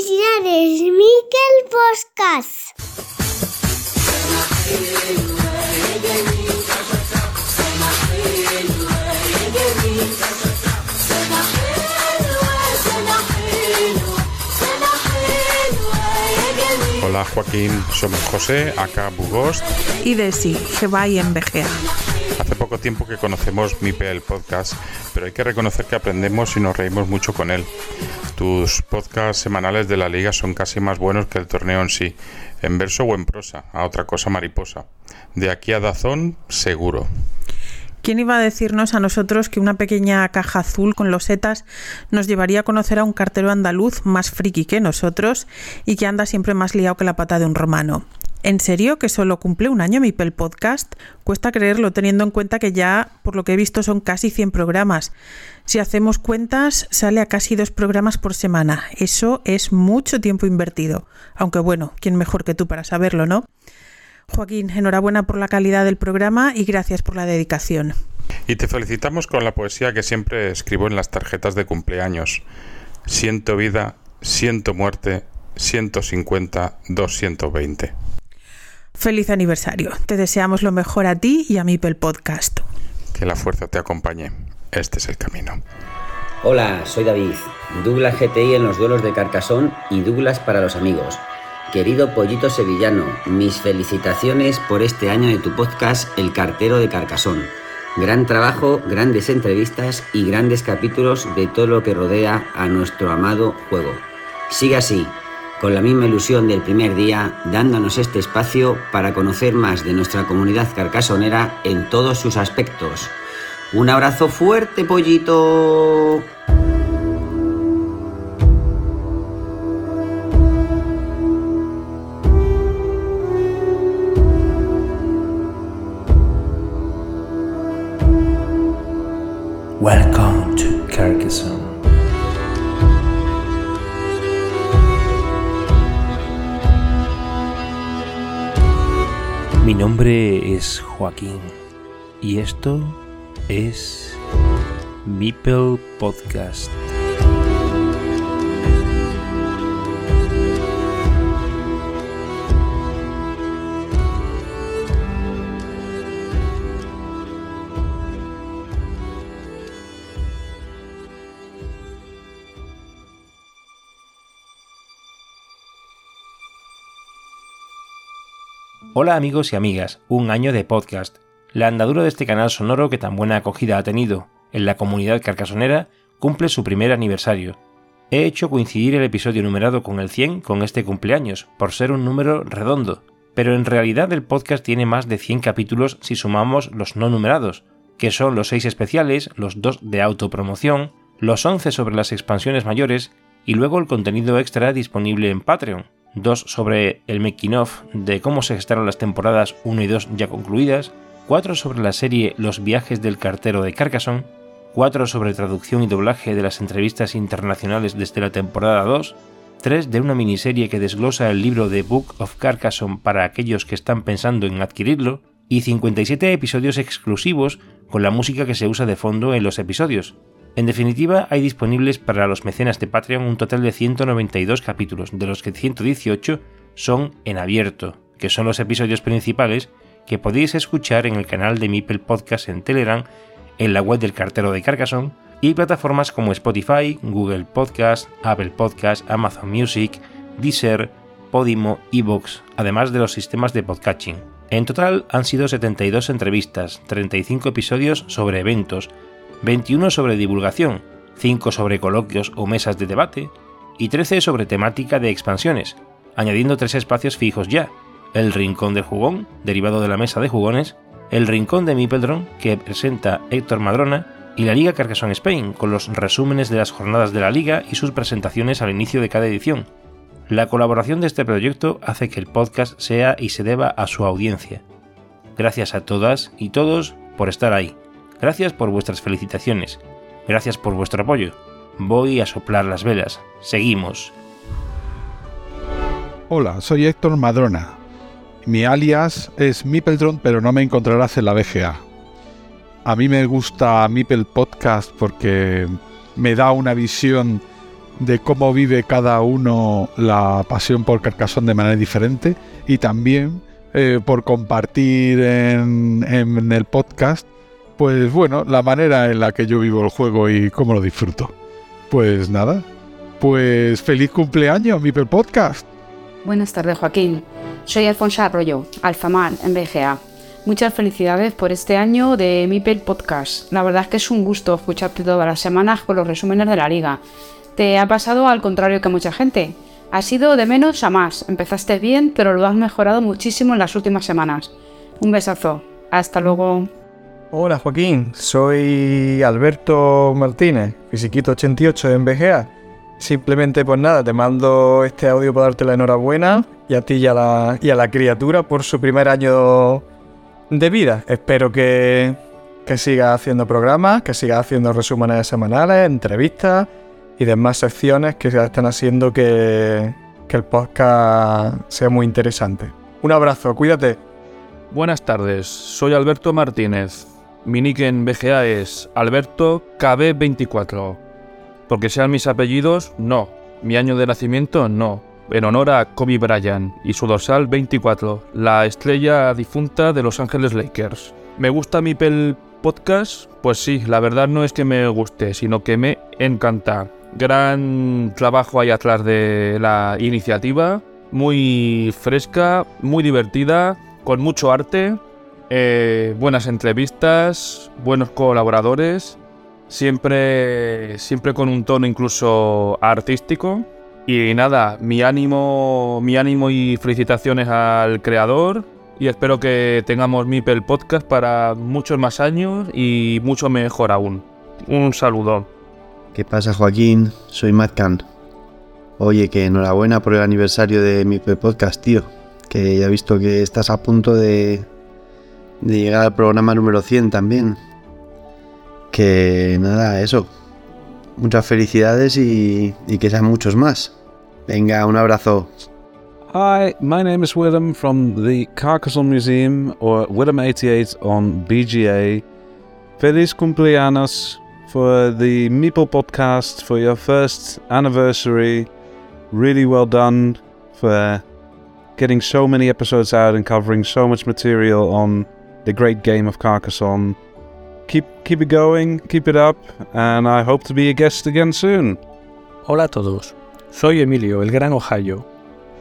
Felicidades, Miquel Podcast. Hola Joaquín, somos José, acá Bugost. Y Desi, que va y envejea. Hace poco tiempo que conocemos Mipe el podcast, pero hay que reconocer que aprendemos y nos reímos mucho con él. Tus podcasts semanales de la liga son casi más buenos que el torneo en sí, en verso o en prosa, a otra cosa mariposa. De aquí a Dazón, seguro. ¿Quién iba a decirnos a nosotros que una pequeña caja azul con losetas nos llevaría a conocer a un cartero andaluz más friki que nosotros y que anda siempre más liado que la pata de un romano? ¿En serio que solo cumple un año mi pel podcast? Cuesta creerlo teniendo en cuenta que ya, por lo que he visto, son casi 100 programas. Si hacemos cuentas, sale a casi dos programas por semana. Eso es mucho tiempo invertido. Aunque bueno, ¿quién mejor que tú para saberlo, no? Joaquín, enhorabuena por la calidad del programa y gracias por la dedicación. Y te felicitamos con la poesía que siempre escribo en las tarjetas de cumpleaños. Siento vida, siento muerte, 150, 220. Feliz aniversario. Te deseamos lo mejor a ti y a Mipel Podcast. Que la fuerza te acompañe. Este es el camino. Hola, soy David, Douglas GTI en los duelos de Carcasón y Douglas para los amigos. Querido pollito sevillano, mis felicitaciones por este año de tu podcast El cartero de Carcasón. Gran trabajo, grandes entrevistas y grandes capítulos de todo lo que rodea a nuestro amado juego. Sigue así, con la misma ilusión del primer día, dándonos este espacio para conocer más de nuestra comunidad carcasonera en todos sus aspectos. Un abrazo fuerte, pollito. Mi nombre es Joaquín y esto es Meeple Podcast. Hola amigos y amigas, un año de podcast. La andadura de este canal sonoro que tan buena acogida ha tenido en la comunidad carcasonera cumple su primer aniversario. He hecho coincidir el episodio numerado con el 100 con este cumpleaños, por ser un número redondo, pero en realidad el podcast tiene más de 100 capítulos si sumamos los no numerados, que son los 6 especiales, los 2 de autopromoción, los 11 sobre las expansiones mayores y luego el contenido extra disponible en Patreon, dos sobre el making of de cómo se gestaron las temporadas 1 y 2 ya concluidas, cuatro sobre la serie Los viajes del cartero de Carcassonne, cuatro sobre traducción y doblaje de las entrevistas internacionales desde la temporada 2, tres de una miniserie que desglosa el libro de Book of Carcassonne para aquellos que están pensando en adquirirlo, y 57 episodios exclusivos con la música que se usa de fondo en los episodios, en definitiva, hay disponibles para los mecenas de Patreon un total de 192 capítulos, de los que 118 son en abierto, que son los episodios principales que podéis escuchar en el canal de Mipel Podcast en Telegram, en la web del cartero de Carcassonne y plataformas como Spotify, Google Podcast, Apple Podcast, Amazon Music, Deezer, Podimo, Evox, además de los sistemas de podcatching. En total han sido 72 entrevistas, 35 episodios sobre eventos, 21 sobre divulgación, 5 sobre coloquios o mesas de debate y 13 sobre temática de expansiones, añadiendo tres espacios fijos ya, el Rincón del Jugón, derivado de la mesa de jugones, el Rincón de Mipeldron, que presenta Héctor Madrona, y la Liga Carcassonne Spain, con los resúmenes de las jornadas de la liga y sus presentaciones al inicio de cada edición. La colaboración de este proyecto hace que el podcast sea y se deba a su audiencia. Gracias a todas y todos por estar ahí. Gracias por vuestras felicitaciones. Gracias por vuestro apoyo. Voy a soplar las velas. Seguimos. Hola, soy Héctor Madrona. Mi alias es Mipeldron, pero no me encontrarás en la BGA. A mí me gusta Mipel Podcast porque me da una visión de cómo vive cada uno la pasión por Carcassonne de manera diferente y también eh, por compartir en el podcast, pues bueno, la manera en la que yo vivo el juego y cómo lo disfruto. Pues nada, pues feliz cumpleaños, Mipel Podcast. Buenas tardes, Joaquín. Soy Alfonso Arroyo, Alfamar, en BGA. Muchas felicidades por este año de Mipel Podcast. La verdad es que es un gusto escucharte todas las semanas con los resúmenes de la liga. Te ha pasado al contrario que mucha gente. Ha sido de menos a más. Empezaste bien, pero lo has mejorado muchísimo en las últimas semanas. Un besazo. Hasta luego. Hola Joaquín, soy Alberto Martínez, Fisiquito 88 en BGA. Simplemente pues nada, te mando este audio para darte la enhorabuena y a ti y a la, y a la criatura por su primer año de vida. Espero que, que siga haciendo programas, que siga haciendo resúmenes semanales, entrevistas y demás secciones que están haciendo que, que el podcast sea muy interesante. Un abrazo, cuídate. Buenas tardes, soy Alberto Martínez. Mi nick en BGA es Alberto KB24. Porque sean mis apellidos, no. Mi año de nacimiento, no. En honor a Kobe Bryant y su dorsal 24, la estrella difunta de Los Ángeles Lakers. ¿Me gusta mi pel podcast? Pues sí, la verdad no es que me guste, sino que me encanta. Gran trabajo hay atrás de la iniciativa, muy fresca, muy divertida, con mucho arte, eh, buenas entrevistas, buenos colaboradores, siempre, siempre con un tono incluso artístico. Y nada, mi ánimo, mi ánimo y felicitaciones al creador. Y espero que tengamos Mipel Podcast para muchos más años y mucho mejor aún. Un saludo. ¿Qué pasa, Joaquín? Soy Matt. Oye, que enhorabuena por el aniversario de Mipel Podcast, tío. Que ya he visto que estás a punto de, de llegar al programa número 100 también. Que nada, eso. Muchas felicidades y, y que sean muchos más. Venga, un abrazo. Hi, my name is Willem from the Carcassonne Museum or Willem88 on BGA. Feliz cumpleaños for the Meeple podcast for your first anniversary. Really well done for getting so many episodes out and covering so much material on the great game of Carcassonne. Keep keep it going, keep it up, and I hope to be a guest again soon. Hola a todos, soy Emilio, el Gran Ohio.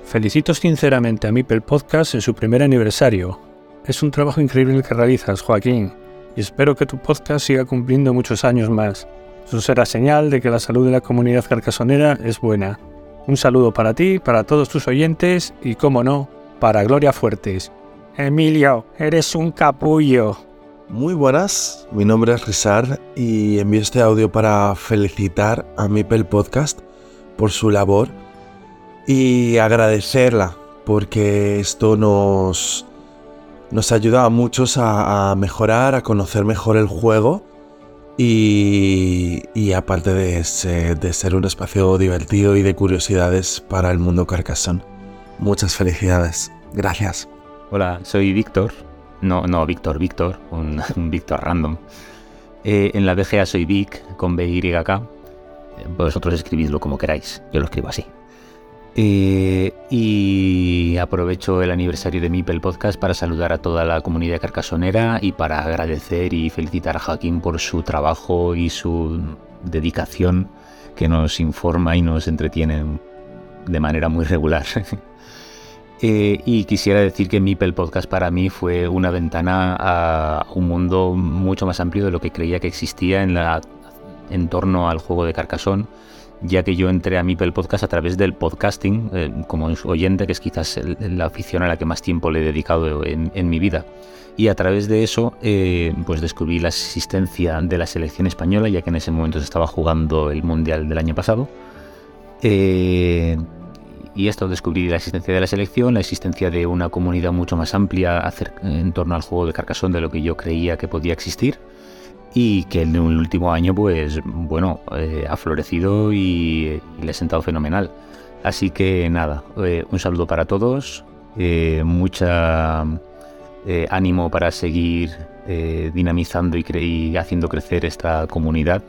Felicito sinceramente a Mipel Podcast en su primer aniversario. Es un trabajo increíble el que realizas, Joaquín, y espero que tu podcast siga cumpliendo muchos años más. Eso será señal de que la salud de la comunidad carcasonera es buena. Un saludo para ti, para todos tus oyentes y, como no, para Gloria Fuertes. Emilio, eres un capullo. Muy buenas, mi nombre es Rizar y envío este audio para felicitar a Mipel Podcast por su labor y agradecerla porque esto nos, nos ayuda a muchos a, mejorar, a conocer mejor el juego y, y aparte de ser, de ser un espacio divertido y de curiosidades para el mundo Carcassonne. Muchas felicidades. Gracias. Hola, soy Víctor. No, no, Víctor, Víctor, un, un Víctor random. Eh, en la BGA soy Vic, con BYK. Vosotros escribidlo como queráis, yo lo escribo así. Eh, y aprovecho el aniversario de Mipel Podcast para saludar a toda la comunidad carcasonera y para agradecer y felicitar a Joaquín por su trabajo y su dedicación que nos informa y nos entretiene de manera muy regular. Eh, y quisiera decir que Mipel Podcast para mí fue una ventana a un mundo mucho más amplio de lo que creía que existía en, la, en torno al juego de Carcassonne, ya que yo entré a Mipel Podcast a través del podcasting, eh, como oyente, que es quizás el, la afición a la que más tiempo le he dedicado en, mi vida. Y a través de eso, eh, pues descubrí la existencia de la selección española, ya que en ese momento se estaba jugando el Mundial del año pasado. Eh, y esto descubrí la existencia de la selección, la existencia de una comunidad mucho más amplia en torno al juego de Carcassonne de lo que yo creía que podía existir y que en el último año pues bueno eh, ha florecido y, le ha sentado fenomenal. Así que nada eh, un saludo para todos eh, mucha ánimo para seguir dinamizando y, y haciendo crecer esta comunidad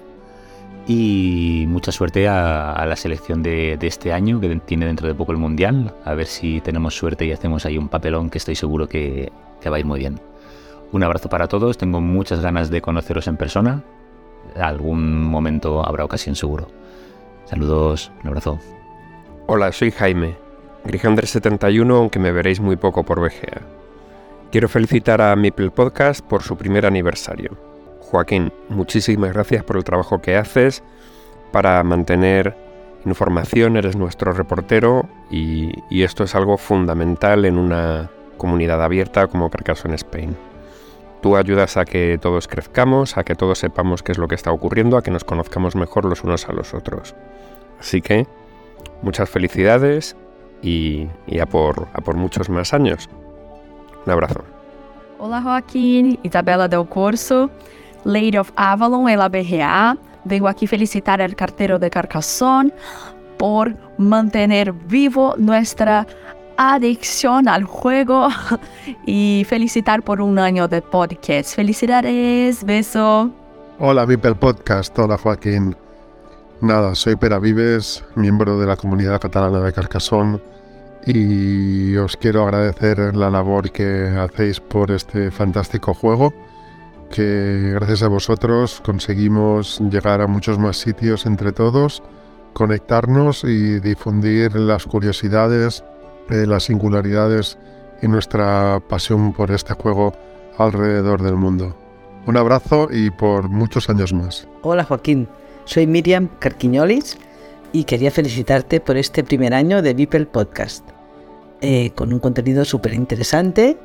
Y mucha suerte a, la selección de, este año, que tiene dentro de poco el Mundial. A ver si tenemos suerte y hacemos ahí un papelón que estoy seguro que, va a ir muy bien. Un abrazo para todos, tengo muchas ganas de conoceros en persona. Algún momento habrá ocasión seguro. Saludos, un abrazo. Hola, soy Jaime, Grijander71, aunque me veréis muy poco por VGA. Quiero felicitar a Mipel Podcast por su primer aniversario. Joaquín, muchísimas gracias por el trabajo que haces para mantener información, eres nuestro reportero y, esto es algo fundamental en una comunidad abierta como Carcassonne Spain. Tú ayudas a que todos crezcamos, a que todos sepamos qué es lo que está ocurriendo, a que nos conozcamos mejor los unos a los otros. Así que, muchas felicidades y, y a, por, a por muchos más años. Un abrazo. Olá, Joaquim, Isabela Del Corso, Lady of Avalon en la BGA. Vengo aquí felicitar al cartero de Carcassonne por mantener vivo nuestra adicción al juego y felicitar por un año de podcast. Felicidades, beso. Hola, Vipel Podcast. Hola, Joaquín. Nada, soy Pera Vives, miembro de la comunidad catalana de Carcassonne y os quiero agradecer la labor que hacéis por este fantástico juego que gracias a vosotros conseguimos llegar a muchos más sitios entre todos, conectarnos y difundir las curiosidades, eh, las singularidades y nuestra pasión por este juego alrededor del mundo. Un abrazo y por muchos años más. Hola Joaquín, soy Miriam Carquiñolis y quería felicitarte por este primer año de Beeple Podcast, eh, con un contenido súper interesante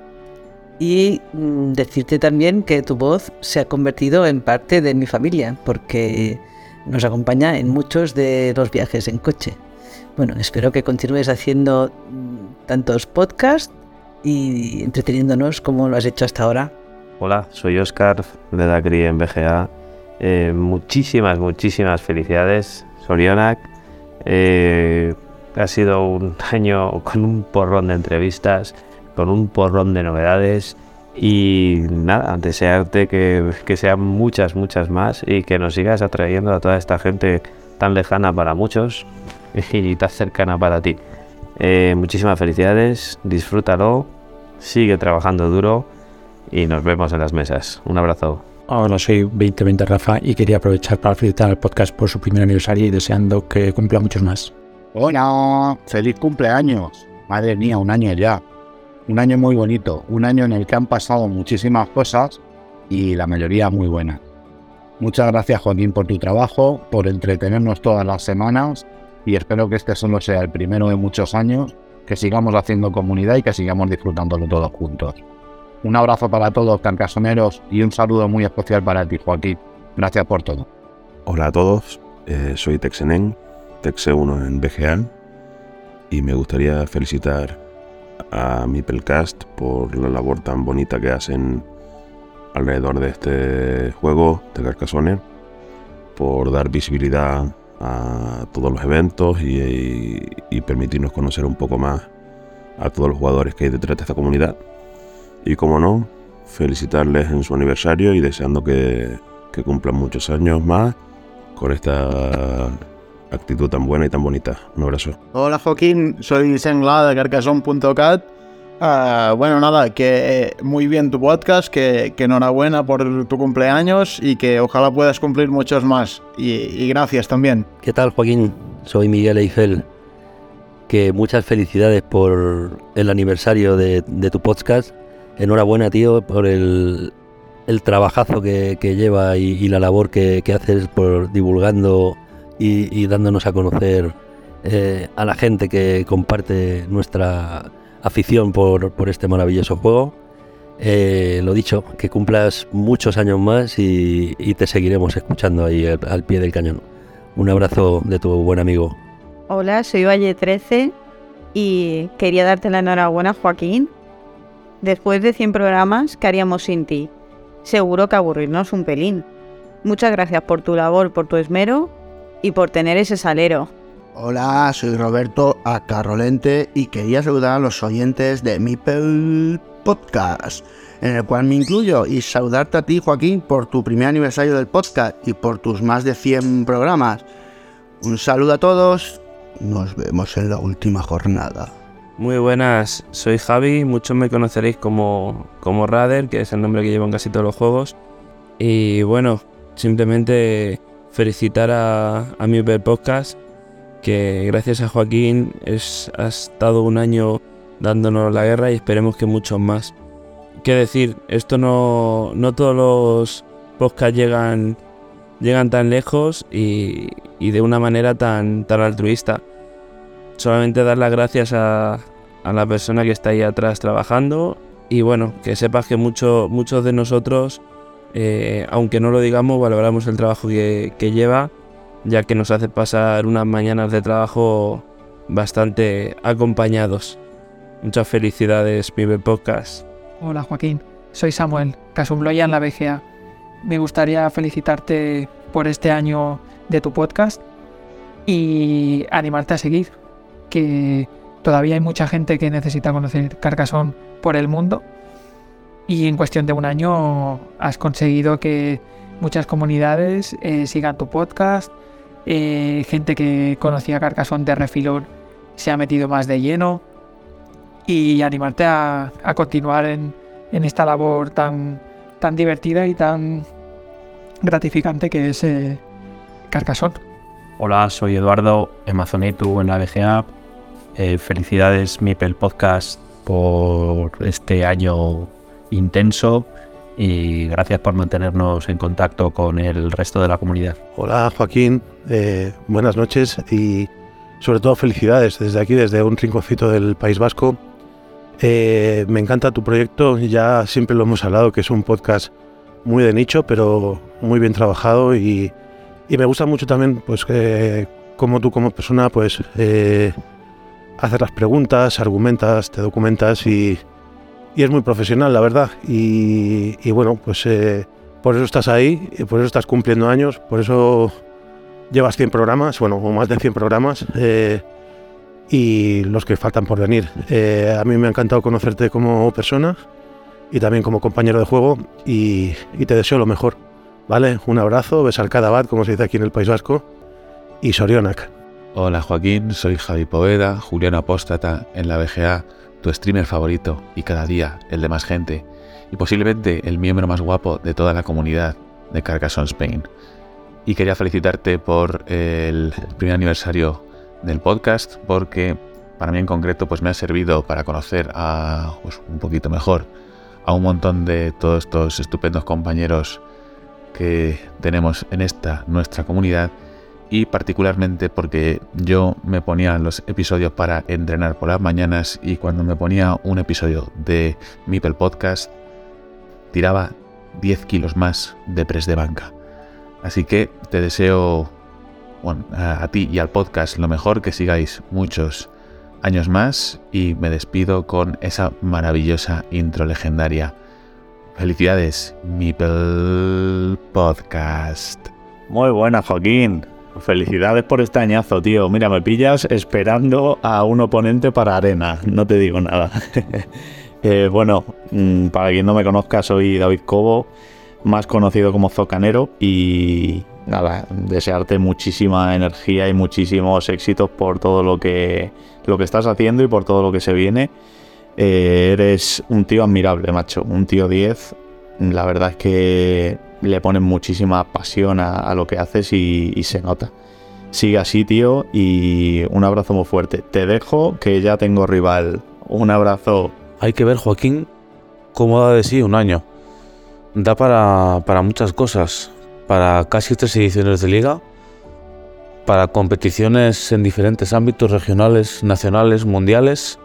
y mm, decirte también que tu voz se ha convertido en parte de mi familia, porque nos acompaña en muchos de los viajes en coche. Bueno, espero que continúes haciendo mm, tantos podcasts y entreteniéndonos como lo has hecho hasta ahora. Hola, soy Oscar de Dacri en BGA. Eh, muchísimas, muchísimas felicidades, Sorionak. Eh, ha sido un año con un porrón de entrevistas, con un porrón de novedades y nada, desearte que, que, sean muchas, muchas más y que nos sigas atrayendo a toda esta gente tan lejana para muchos y tan cercana para ti. Eh, muchísimas felicidades, disfrútalo, sigue trabajando duro y nos vemos en las mesas. Un abrazo. Hola, soy 2020 Rafa y quería aprovechar para felicitar al podcast por su primer aniversario y deseando que cumpla muchos más. Hola, feliz cumpleaños. Madre mía, un año ya. Un año muy bonito, un año en el que han pasado muchísimas cosas y la mayoría muy buenas. Muchas gracias Joaquín por tu trabajo, por entretenernos todas las semanas y espero que este solo sea el primero de muchos años, que sigamos haciendo comunidad y que sigamos disfrutándolo todos juntos. Un abrazo para todos, carcasoneros, y un saludo muy especial para ti, Joaquín. Gracias por todo. Hola a todos, eh, soy Texenen, Texe1 en BGA, y me gustaría felicitar a Mipelcast por la labor tan bonita que hacen alrededor de este juego de Carcassonne, por dar visibilidad a todos los eventos y, permitirnos conocer un poco más a todos los jugadores que hay detrás de esta comunidad. Y como no, felicitarles en su aniversario y deseando que cumplan muchos años más con esta actitud tan buena y tan bonita. Un abrazo. Hola Joaquín, soy Sengla de Carcassonne.cat. Uh, bueno, nada, que eh, muy bien tu podcast, que, que, enhorabuena por tu cumpleaños y que ojalá puedas cumplir muchos más. Y, y gracias también. ¿Qué tal Joaquín? Soy Miguel Eiffel. Que muchas felicidades por el aniversario de, de tu podcast enhorabuena, tío, por el, el trabajazo que, que lleva y, y, la labor que, que, haces por divulgando y, dándonos a conocer eh, a la gente que comparte nuestra afición por, este maravilloso juego. Eh, lo dicho, que cumplas muchos años más y, te seguiremos escuchando ahí al, al, pie del cañón. Un abrazo de tu buen amigo. Hola, soy Valle 13 y quería darte la enhorabuena, Joaquín, Después de 100 programas, ¿qué haríamos sin ti? Seguro que aburrirnos un pelín. Muchas gracias por tu labor, por tu esmero y por tener ese salero. Hola, soy Roberto Acarrolente y quería saludar a los oyentes de Mipel Podcast. en el cual me incluyo, y saludarte a ti, Joaquín, por tu primer aniversario del podcast y por tus más de 100 programas. Un saludo a todos, nos vemos en la última jornada. Muy buenas, soy Javi, muchos me conoceréis como, como Rader, que es el nombre que llevo en casi todos los juegos. Y bueno, simplemente felicitar a, a mi podcast, que gracias a Joaquín es, ha estado un año dándonos la guerra y esperemos que muchos más. Qué decir, esto no, no todos los podcasts llegan, llegan tan lejos y, y de una manera tan, tan altruista. Solamente dar las gracias a, a la persona que está ahí atrás trabajando y bueno, que sepas que mucho, muchos de nosotros, eh, aunque no lo digamos, valoramos el trabajo que, lleva, ya que nos hace pasar unas mañanas de trabajo bastante acompañados. Muchas felicidades, Pibe Podcast. Hola Joaquín, soy Samuel, Casumloya en la BGA. Me gustaría felicitarte por este año de tu podcast y animarte a seguir, que todavía hay mucha gente que necesita conocer Carcassonne por el mundo y en cuestión de un año has conseguido que muchas comunidades eh, sigan tu podcast, eh, gente que conocía Carcassonne de refilón se ha metido más de lleno y animarte a, a continuar en, en, esta labor tan, tan divertida y tan gratificante que es eh, Carcassonne. Hola, soy Eduardo Amazonetu en la BGA. Eh, felicidades Mipel Podcast por este año intenso y gracias por mantenernos en contacto con el resto de la comunidad. Hola Joaquín, eh, buenas noches y sobre todo felicidades desde aquí, desde un rinconcito del País Vasco. Eh, me encanta tu proyecto, ya siempre lo hemos hablado, que es un podcast muy de nicho, pero muy bien trabajado y, me gusta mucho también, pues, como tú como persona, pues, eh, hacer las preguntas, argumentas, te documentas y, y es muy profesional, la verdad. Y, bueno, pues eh, por eso estás ahí, por eso estás cumpliendo años, por eso llevas 100 programas, bueno, o más de 100 programas. Eh, y los que faltan por venir. Eh, a mí me ha encantado conocerte como persona y también como compañero de juego y, te deseo lo mejor. ¿Vale? Un abrazo, besar cada bat, como se dice aquí en el País Vasco, y Sorionak. Hola Joaquín, soy Javi Poveda, Juliano Apóstata en la BGA, tu streamer favorito y cada día el de más gente, y posiblemente el miembro más guapo de toda la comunidad de Carcassonne Spain. Y quería felicitarte por el primer aniversario del podcast porque para mí en concreto pues me ha servido para conocer a pues, un poquito mejor a un montón de todos estos estupendos compañeros que tenemos en esta nuestra comunidad y particularmente porque yo me ponía los episodios para entrenar por las mañanas y cuando me ponía un episodio de Mipel Podcast tiraba 10 kilos más de press de banca. Así que te deseo bueno, a, a ti y al podcast lo mejor, que sigáis muchos años más y me despido con esa maravillosa intro legendaria. Felicidades, Mipel Podcast. Muy buena, Joaquín. Felicidades por este añazo, tío. Mira, me pillas esperando a un oponente para arena. No te digo nada. eh, bueno, mm, para quien no me conozca, soy David Cobo, más conocido como Zocanero. Y nada, desearte muchísima energía y muchísimos éxitos por todo lo que, lo que estás haciendo y por todo lo que se viene. Eh, eres un tío admirable, macho. Un tío 10. La verdad es que le pones muchísima pasión a, lo que haces y, y, se nota. Sigue así, tío, y un abrazo muy fuerte. Te dejo que ya tengo rival. Un abrazo. Hay que ver, Joaquín, cómo da de sí un año. Da para, para muchas cosas. Para casi tres ediciones de liga. Para competiciones en diferentes ámbitos regionales, nacionales, mundiales.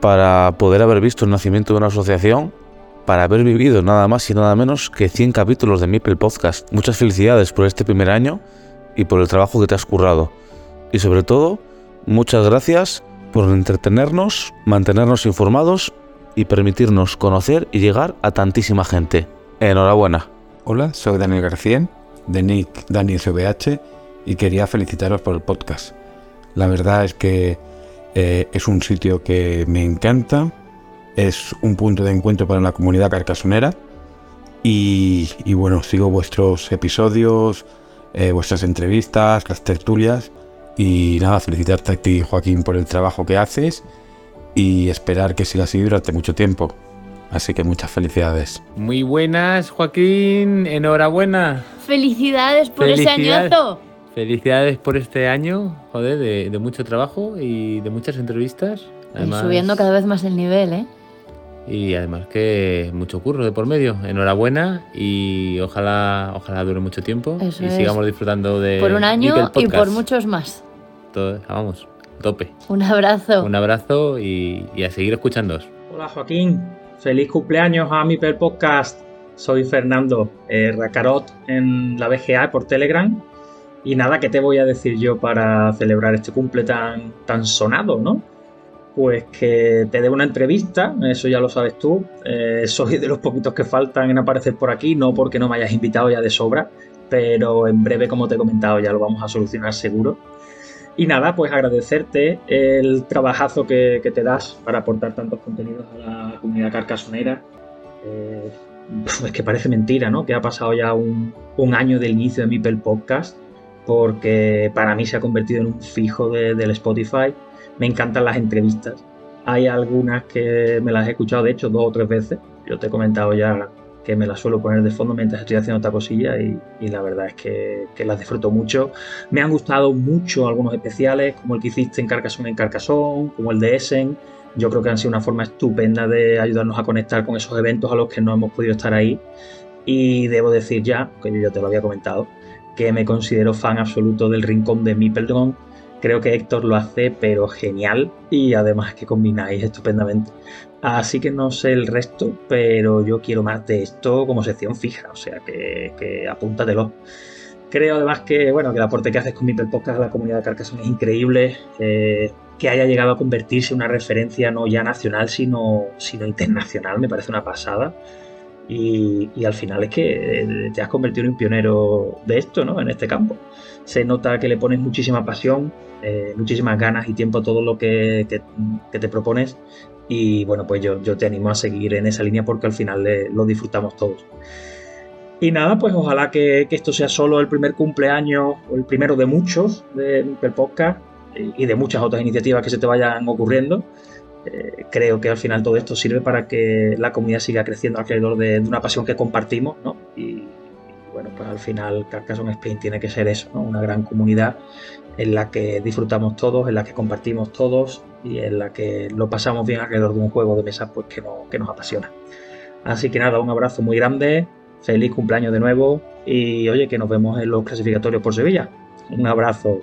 Para poder haber visto el nacimiento de una asociación para haber vivido nada más y nada menos que 100 capítulos de Mipel Podcast. Muchas felicidades por este primer año y por el trabajo que te has currado. Y sobre todo, muchas gracias por entretenernos, mantenernos informados y permitirnos conocer y llegar a tantísima gente. Enhorabuena. Hola, soy Daniel García, de Nick Daniel CVH, y quería felicitaros por el podcast. La verdad es que eh, es un sitio que me encanta, es un punto de encuentro para la comunidad carcasonera. Y, y bueno, sigo vuestros episodios, eh, vuestras entrevistas, las tertulias. Y nada, felicitarte a ti, Joaquín, por el trabajo que haces y esperar que siga así durante mucho tiempo. Así que muchas felicidades. Muy buenas, Joaquín. Enhorabuena. Felicidades por ese Felicidades. añazo. Felicidades por este año, joder, de, de mucho trabajo y de muchas entrevistas. Y subiendo cada vez más el nivel, ¿eh? Y además que mucho curro de por medio. Enhorabuena y ojalá, ojalá dure mucho tiempo Eso y es. sigamos disfrutando de por un año y por muchos más. Todo- vamos, tope. Un abrazo. Un abrazo y, y a seguir escuchándoos. Hola Joaquín, feliz cumpleaños a mi per podcast. Soy Fernando eh, Racarot en la BGA por Telegram. Y nada, ¿qué te voy a decir yo para celebrar este cumple tan, tan sonado, no? Pues que te dé una entrevista, eso ya lo sabes tú. Eh, soy de los poquitos que faltan en aparecer por aquí, no porque no me hayas invitado ya de sobra, pero en breve, como te he comentado, ya lo vamos a solucionar seguro. Y nada, pues agradecerte el trabajazo que, te das para aportar tantos contenidos a la comunidad carcasonera. Eh, es que parece mentira, ¿no? Que ha pasado ya un, un año del inicio de mi Pel Podcast, porque para mí se ha convertido en un fijo de- del Spotify. Me encantan las entrevistas. Hay algunas que me las he escuchado, de hecho, dos o tres veces. Yo te he comentado ya que me las suelo poner de fondo mientras estoy haciendo otra cosilla y, y la verdad es que, que las disfruto mucho. Me han gustado mucho algunos especiales, como el que hiciste en Carcassonne en Carcassonne, como el de Essen. Yo creo que han sido una forma estupenda de ayudarnos a conectar con esos eventos a los que no hemos podido estar ahí. Y debo decir ya, que yo ya te lo había comentado, que me considero fan absoluto del rincón de Mipeldron. Creo que Héctor lo hace, pero genial. Y además que combináis estupendamente. Así que no sé el resto, pero yo quiero más de esto como sección fija. O sea que, que apúntatelo. Creo además que, bueno, que el aporte que haces con Mipel Podcast a la comunidad de Carcassonne es increíble. eh, que haya llegado a convertirse en una referencia no ya nacional, sino, sino internacional, me parece una pasada. Y, y al final es que eh, te has convertido en un pionero de esto, ¿no? En este campo. Se nota que le pones muchísima pasión, eh, muchísimas ganas y tiempo a todo lo que, que- que te propones. Y bueno, pues yo, yo te animo a seguir en esa línea porque al final le- lo disfrutamos todos. Y nada, pues ojalá que, que esto sea solo el primer cumpleaños o el primero de muchos de- del podcast y y de muchas otras iniciativas que se te vayan ocurriendo. Eh, creo que al final todo esto sirve para que la comunidad siga creciendo alrededor de, una pasión que compartimos, ¿no? Y, bueno, pues al final Carcassonne Spain tiene que ser eso. Una gran comunidad en la que disfrutamos todos, en la que compartimos todos y en la que lo pasamos bien alrededor de un juego de mesa pues que, no- que nos apasiona. Así que nada, un abrazo muy grande, feliz cumpleaños de nuevo y oye que nos vemos en los clasificatorios por Sevilla. Un abrazo.